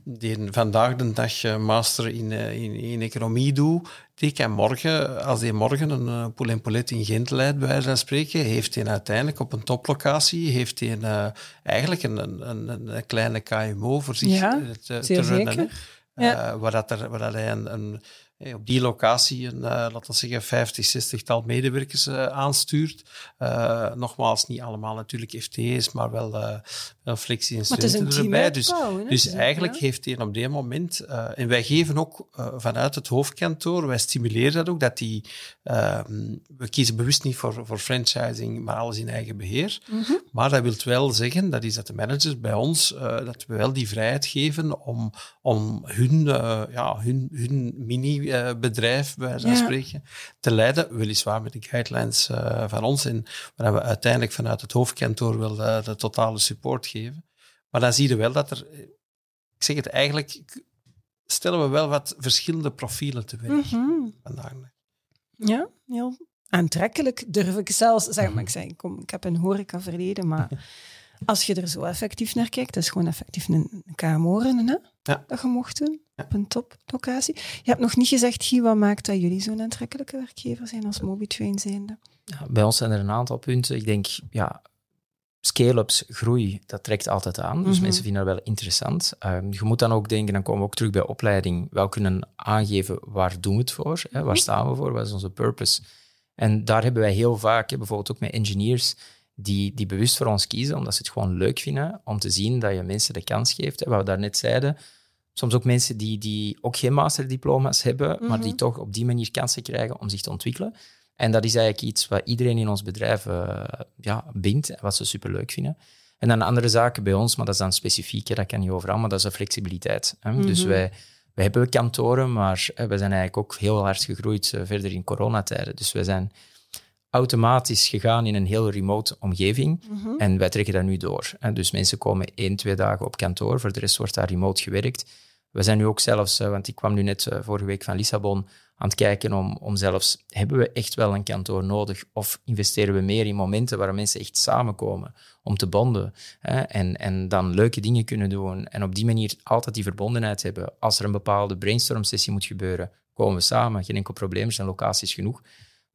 die vandaag de dag master in, in, in economie doet, die kan morgen, als hij morgen een pool en poulet in Gent leidt, bij wijze van spreken, heeft hij uiteindelijk op een toplocatie, heeft hij een, eigenlijk een, een, een, kleine KMO voor zich ja, te, te runnen. Ja. waar, dat er, waar dat hij een, een op die locatie een, uh, laten we zeggen, 50, 60 tal medewerkers uh, aanstuurt. Uh, nogmaals, niet allemaal natuurlijk FTE's, maar wel, wel flexie en studenten erbij. Dus, dus eigenlijk heeft hij op dit moment, en wij geven ook vanuit het hoofdkantoor, wij stimuleren dat ook, dat die, ehm, we kiezen bewust niet voor, voor franchising, maar alles in eigen beheer. Mhm. Maar dat wil wel zeggen, dat is dat de managers bij ons, dat we wel die vrijheid geven om, om hun, ja, hun, hun mini bedrijf, bij wijze van spreken, te leiden. Weliswaar met de guidelines uh, van ons, en waar we uiteindelijk vanuit het hoofdkantoor wel uh, de totale support geven. Maar dan zie je wel dat er, ik zeg het eigenlijk, stellen we wel wat verschillende profielen te werk mm vandaag. Ja, heel aantrekkelijk durf ik zelfs zeggen. Maar ik, zeg, kom, ik heb een horeca verleden, maar als je er zo effectief naar kijkt, dat is gewoon effectief een KMO-rennen, hè? Ja. Dat je mocht doen op een toplocatie. Je hebt nog niet gezegd, Guy, wat maakt dat jullie zo'n aantrekkelijke werkgever zijn als Mobitrain zijnde? Ja, bij ons zijn er een aantal punten. Ik denk, ja, scale-ups, groei, dat trekt altijd aan. Dus Mhm. mensen vinden dat wel interessant. Ehm, je moet dan ook denken, dan komen we ook terug bij opleiding, wel kunnen aangeven waar doen we het voor, hè, waar staan we voor, wat is onze purpose. En daar hebben wij heel vaak, hè, bijvoorbeeld ook met engineers, die, die bewust voor ons kiezen, omdat ze het gewoon leuk vinden om te zien dat je mensen de kans geeft. Hè, wat we daarnet zeiden, soms ook mensen die, die ook geen masterdiploma's hebben, maar die Mhm. toch op die manier kansen krijgen om zich te ontwikkelen. En dat is eigenlijk iets wat iedereen in ons bedrijf eh, ja, bindt en wat ze superleuk vinden. En dan andere zaken bij ons, maar dat is dan specifiek, hè, dat kan niet overal, maar dat is de flexibiliteit. Hè. Dus Mhm. wij, wij hebben kantoren, maar we zijn eigenlijk ook heel hard gegroeid eh, verder in coronatijden. Dus wij zijn automatisch gegaan in een heel remote omgeving. Mhm. En wij trekken dat nu door. Hè. Dus mensen komen één, twee dagen op kantoor. Voor de rest wordt daar remote gewerkt. We zijn nu ook zelfs, eh, want ik kwam nu net eh, vorige week van Lissabon, aan het kijken om, om zelfs, hebben we echt wel een kantoor nodig? Of investeren we meer in momenten waar mensen echt samenkomen om te bonden hè, en, en dan leuke dingen kunnen doen en op die manier altijd die verbondenheid hebben. Als er een bepaalde brainstorm-sessie moet gebeuren, komen we samen, geen enkel probleem, er zijn locaties genoeg.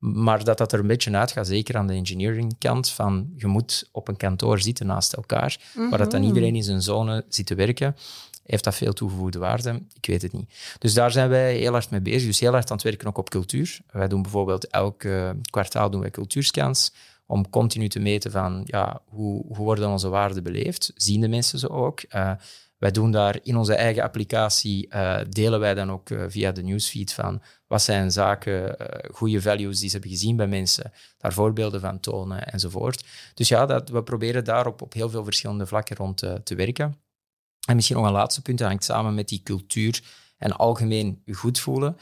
Maar dat dat er een beetje uitgaat, zeker aan de engineering kant, van je moet op een kantoor zitten naast elkaar, waar dat dan Mhm. iedereen in zijn zone zit te werken. Heeft dat veel toegevoegde waarde? Ik weet het niet. Dus daar zijn wij heel hard mee bezig. Dus heel hard aan het werken ook op cultuur. Wij doen bijvoorbeeld elk kwartaal doen wij cultuurscans om continu te meten van ja, hoe, hoe worden onze waarden beleefd? Zien de mensen ze ook? Eh, wij doen daar in onze eigen applicatie, eh, delen wij dan ook eh, via de newsfeed van wat zijn zaken, eh, goede values die ze hebben gezien bij mensen, daar voorbeelden van tonen enzovoort. Dus ja, dat, we proberen daarop op heel veel verschillende vlakken rond te, werken. En misschien nog een laatste punt, dat hangt samen met die cultuur en algemeen goed voelen.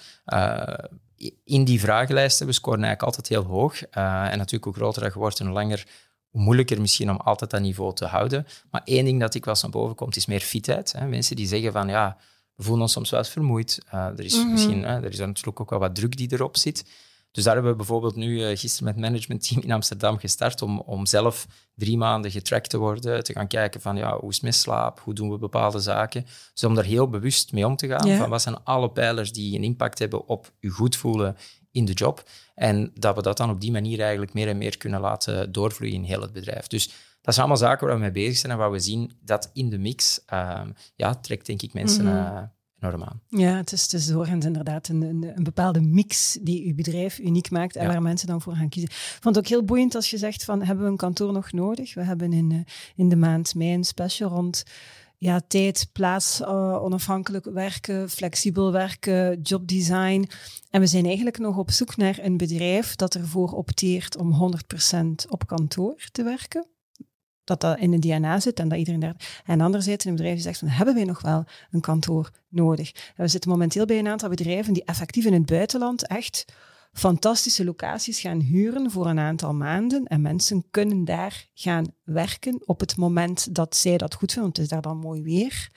In die vragenlijsten, we scoren eigenlijk altijd heel hoog. En natuurlijk, hoe groter dat je wordt hoe langer, moeilijker misschien om altijd dat niveau te houden. Maar één ding dat ik wel eens naar boven komt, is meer fitheid. Hè. Mensen die zeggen van, ja, we voelen ons soms wel eens vermoeid. Uh, er is Mhm. misschien, er is natuurlijk ook wel wat druk die erop zit. Dus daar hebben we bijvoorbeeld nu uh, gisteren met het managementteam in Amsterdam gestart om, om zelf drie maanden getrackt te worden, te gaan kijken van ja, hoe is met slaap, hoe doen we bepaalde zaken. Dus om daar heel bewust mee om te gaan, van wat zijn alle pijlers die een impact hebben op je goed voelen in de job. En dat we dat dan op die manier eigenlijk meer en meer kunnen laten doorvloeien in heel het bedrijf. Dus dat zijn allemaal zaken waar we mee bezig zijn en waar we zien dat in de mix, uh, ja, trekt denk ik mensen... Mhm. Uh, enorm aan. Ja, het is, het is doorgaans inderdaad een, een, een, bepaalde mix die uw bedrijf uniek maakt en Ja. waar mensen dan voor gaan kiezen. Ik vond het ook heel boeiend als je zegt van, hebben we een kantoor nog nodig? We hebben in, eh, in de maand mei een special rond ja, tijd, plaats, uh, onafhankelijk werken, flexibel werken, jobdesign. En we zijn eigenlijk nog op zoek naar een bedrijf dat ervoor opteert om 100% op kantoor te werken dat dat in de DNA zit en dat iedereen daar... En anderzijds een bedrijf die zegt van, hebben wij nog wel een kantoor nodig? We zitten momenteel bij een aantal bedrijven die effectief in het buitenland echt fantastische locaties gaan huren voor een aantal maanden en mensen kunnen daar gaan werken op het moment dat zij dat goed vinden, want het is daar dan mooi weer.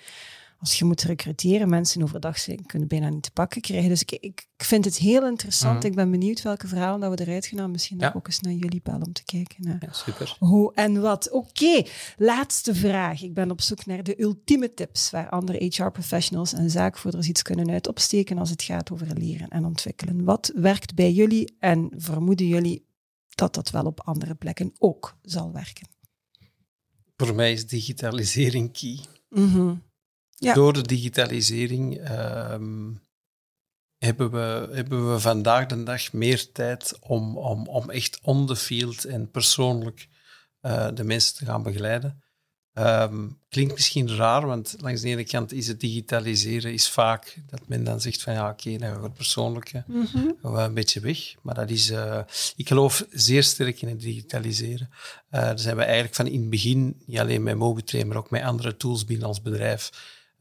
Als je moet recruteren, mensen overdag zijn, kunnen bijna niet te pakken krijgen. Dus ik, ik, ik vind het heel interessant. Mhm. Ik ben benieuwd welke verhalen dat we eruit gaan. Misschien Ja. ook eens naar jullie bellen om te kijken naar Ja, super. hoe en wat. Oké, laatste vraag. Ik ben op zoek naar de ultieme tips waar andere HR-professionals en zaakvoerders iets kunnen uit opsteken als het gaat over leren en ontwikkelen. Wat werkt bij jullie en vermoeden jullie dat dat wel op andere plekken ook zal werken? Voor mij is digitalisering key. Mhm. Ja. Door de digitalisering ehm, hebben, we, hebben we vandaag de dag meer tijd om, om, om echt on the field en persoonlijk eh, de mensen te gaan begeleiden. Ehm, klinkt misschien raar, want langs de ene kant is het digitaliseren is vaak dat men dan zegt van ja, oké, dan gaat het persoonlijke Mhm. een beetje weg. Maar dat is, eh, ik geloof zeer sterk in het digitaliseren. Eh, daar zijn we eigenlijk van in het begin, niet alleen met Mobitrain, maar ook met andere tools binnen ons bedrijf,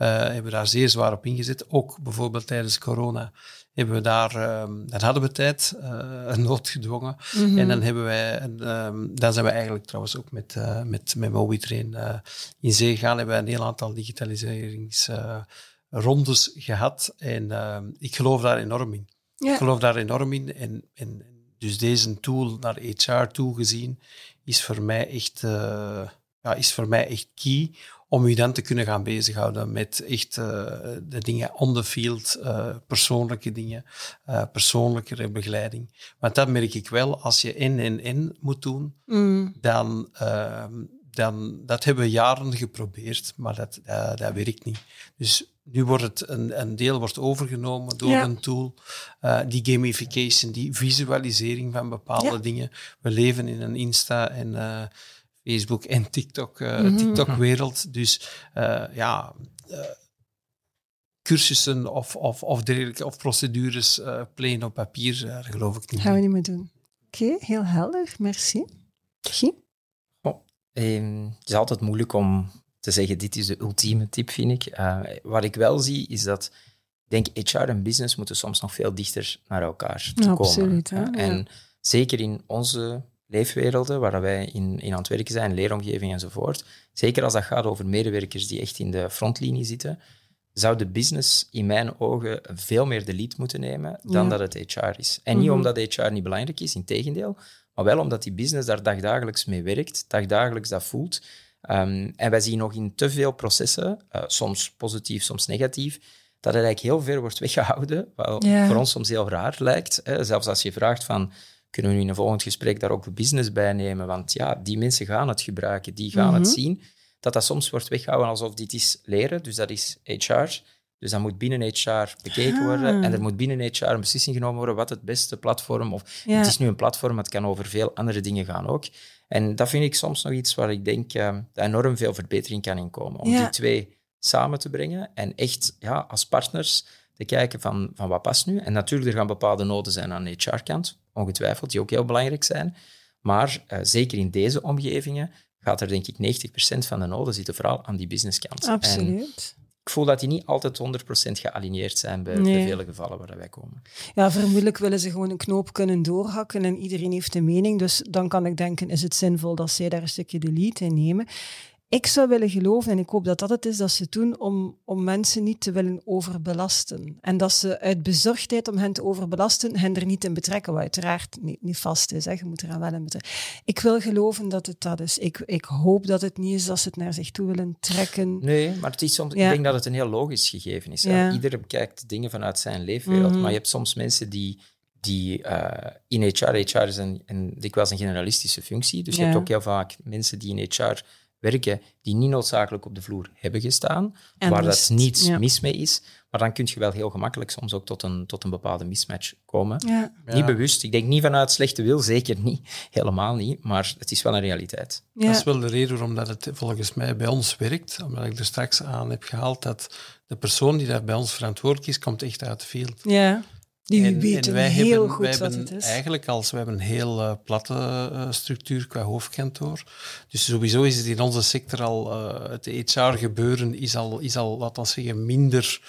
hebben we daar zeer zwaar op ingezet. Ook bijvoorbeeld tijdens corona hebben we daar, ehm, dan hadden we tijd, eh noodgedwongen. Mhm. En dan hebben wij, ehm, dan zijn we eigenlijk trouwens ook met, eh met, met Mobitrain eh, in zee gegaan. Hebben we een heel aantal digitaliseringsrondes gehad. En ehm, ik geloof daar enorm in. Ja. Ik geloof daar enorm in. En, en dus deze tool naar HR toe gezien is voor mij echt, eh, ja, is voor mij echt key om u dan te kunnen gaan bezighouden met echt eh, de dingen on the field, eh, persoonlijke dingen, eh persoonlijke begeleiding. Want dat merk ik wel, als je en en en moet doen, Mm. dan, ehm, dan dat hebben we jaren geprobeerd, maar dat, dat, werkt niet. Dus nu wordt het een, een deel wordt overgenomen door Ja. een tool. Die gamification, die visualisering van bepaalde Ja. dingen. We leven in een Insta en Facebook en TikTok, eh, Mhm. TikTok-wereld. Dus eh, ja, eh, cursussen of, of, of dergelijke of procedures eh plain op papier, eh, daar geloof ik niet Gaan we niet meer doen. Oké, heel helder. Merci. Guy? Ehm, het is altijd moeilijk om te zeggen, dit is de ultieme tip, vind ik. Eh, wat ik wel zie, is dat ik denk HR en business moeten soms nog veel dichter naar elkaar te Ja, komen. absoluut, hè, ja. En zeker in onze leefwerelden, waar wij in, in aan het werken zijn, leeromgeving enzovoort, zeker als dat gaat over medewerkers die echt in de frontlinie zitten, zou de business in mijn ogen veel meer de lead moeten nemen dan Ja. dat het HR is. En niet Mhm. omdat HR niet belangrijk is, in tegendeel, maar wel omdat die business daar dagdagelijks mee werkt, dagdagelijks dat voelt. Ehm, en wij zien nog in te veel processen, eh, soms positief, soms negatief, dat het eigenlijk heel ver wordt weggehouden, wat Ja. voor ons soms heel raar lijkt. Hè. Zelfs als je vraagt van, kunnen we nu in een volgend gesprek daar ook de business bij nemen? Want ja, die mensen gaan het gebruiken, die gaan het Mhm. zien. Dat dat soms wordt weggehouden alsof dit is leren, dus dat is HR. Dus dat moet binnen HR bekeken Ah. worden en er moet binnen HR een beslissing genomen worden wat het beste platform, of Ja. het is nu een platform, maar het kan over veel andere dingen gaan ook. En dat vind ik soms nog iets waar ik denk eh, dat enorm veel verbetering kan inkomen. Om Ja. die twee samen te brengen en echt ja, als partners te kijken van, van wat past nu. En natuurlijk, er gaan bepaalde noden zijn aan de HR-kant, ongetwijfeld, die ook heel belangrijk zijn. Maar eh, zeker in deze omgevingen gaat er denk ik 90% van de noden zitten vooral aan die businesskant. En Absoluut. ik voel dat die niet altijd 100% gealigneerd zijn bij Nee. de vele gevallen waar wij komen. Ja, vermoedelijk willen ze gewoon een knoop kunnen doorhakken en iedereen heeft een mening. Dus dan kan ik denken, is het zinvol dat zij daar een stukje de lead in nemen? Ik zou willen geloven, en ik hoop dat dat het is, dat ze doen om, om mensen niet te willen overbelasten. En dat ze uit bezorgdheid om hen te overbelasten, hen er niet in betrekken, wat uiteraard niet, niet vast is. Hè. Je moet er aan wel in betrekken. Ik wil geloven dat het dat is. Ik, ik hoop dat het niet is dat ze het naar zich toe willen trekken. Nee, maar het is soms, Ja. ik denk dat het een heel logisch gegeven is. Ja. Iedereen bekijkt dingen vanuit zijn leefwereld, Mhm. maar je hebt soms mensen die, die eh, in HR, HR is een, een, dikwijls een generalistische functie, dus je Ja. hebt ook heel vaak mensen die in HR werken, die niet noodzakelijk op de vloer hebben gestaan, En waar rust, dat niets ja. mis mee is, maar dan kun je wel heel gemakkelijk soms ook tot een, tot een bepaalde mismatch komen. Ja, Ja. Niet bewust, ik denk niet vanuit slechte wil, zeker niet, helemaal niet, maar het is wel een realiteit. ja. Dat is wel de reden waarom dat het volgens mij bij ons werkt. Omdat ik er straks aan heb gehaald dat de persoon die daar bij ons verantwoordelijk is, komt echt uit de field. ja. Die En- weten en wij heel hebben, goed wij wat hebben het is. Eigenlijk als we hebben een heel eh, platte eh, structuur qua hoofdkantoor. Dus sowieso is het in onze sector al, eh, het HR-gebeuren is al, is al, laten we zeggen, minder,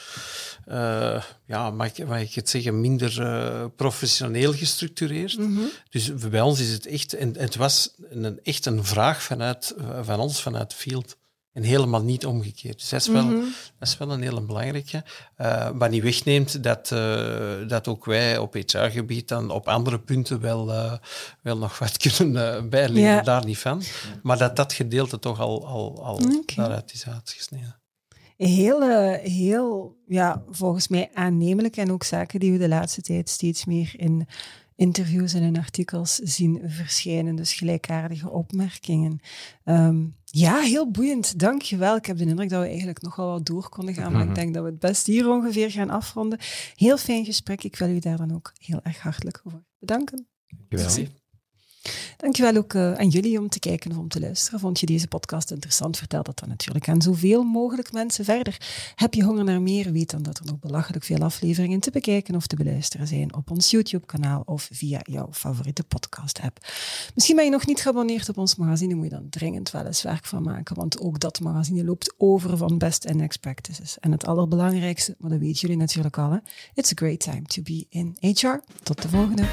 ja, mag ik, mag ik het zeggen, minder professioneel gestructureerd. Mhm. Dus bij ons is het echt, en het was een, echt een vraag vanuit, van ons, vanuit field. En helemaal niet omgekeerd. Dus dat is wel, Mhm. dat is wel een hele belangrijke. Eh wat niet wegneemt dat, eh, dat ook wij op HR-gebied dan op andere punten wel, eh, wel nog wat kunnen bijleren, Ja. daar niet van. Maar dat dat gedeelte toch al, al, al daaruit is uitgesneden. Heel, heel ja, volgens mij aannemelijk en ook zaken die we de laatste tijd steeds meer in interviews en in artikels zien verschijnen. Dus gelijkaardige opmerkingen. Ehm, ja, heel boeiend. Dank je wel. Ik heb de indruk dat we eigenlijk nog wel wat door konden gaan, maar ik Mhm. denk dat we het best hier ongeveer gaan afronden. Heel fijn gesprek. Ik wil u daar dan ook heel erg hartelijk voor bedanken. Dankjewel. Dankjewel ook eh, aan jullie om te kijken of om te luisteren. Vond je deze podcast interessant? Vertel dat dan natuurlijk aan zoveel mogelijk mensen verder. Heb je honger naar meer? Weet dan dat er nog belachelijk veel afleveringen te bekijken of te beluisteren zijn op ons YouTube-kanaal of via jouw favoriete podcast-app. Misschien ben je nog niet geabonneerd op ons magazine, moet je dan dringend wel eens werk van maken, want ook dat magazine loopt over van best and next practices. En het allerbelangrijkste, maar dat weten jullie natuurlijk al, it's a great time to be in HR. Tot de volgende.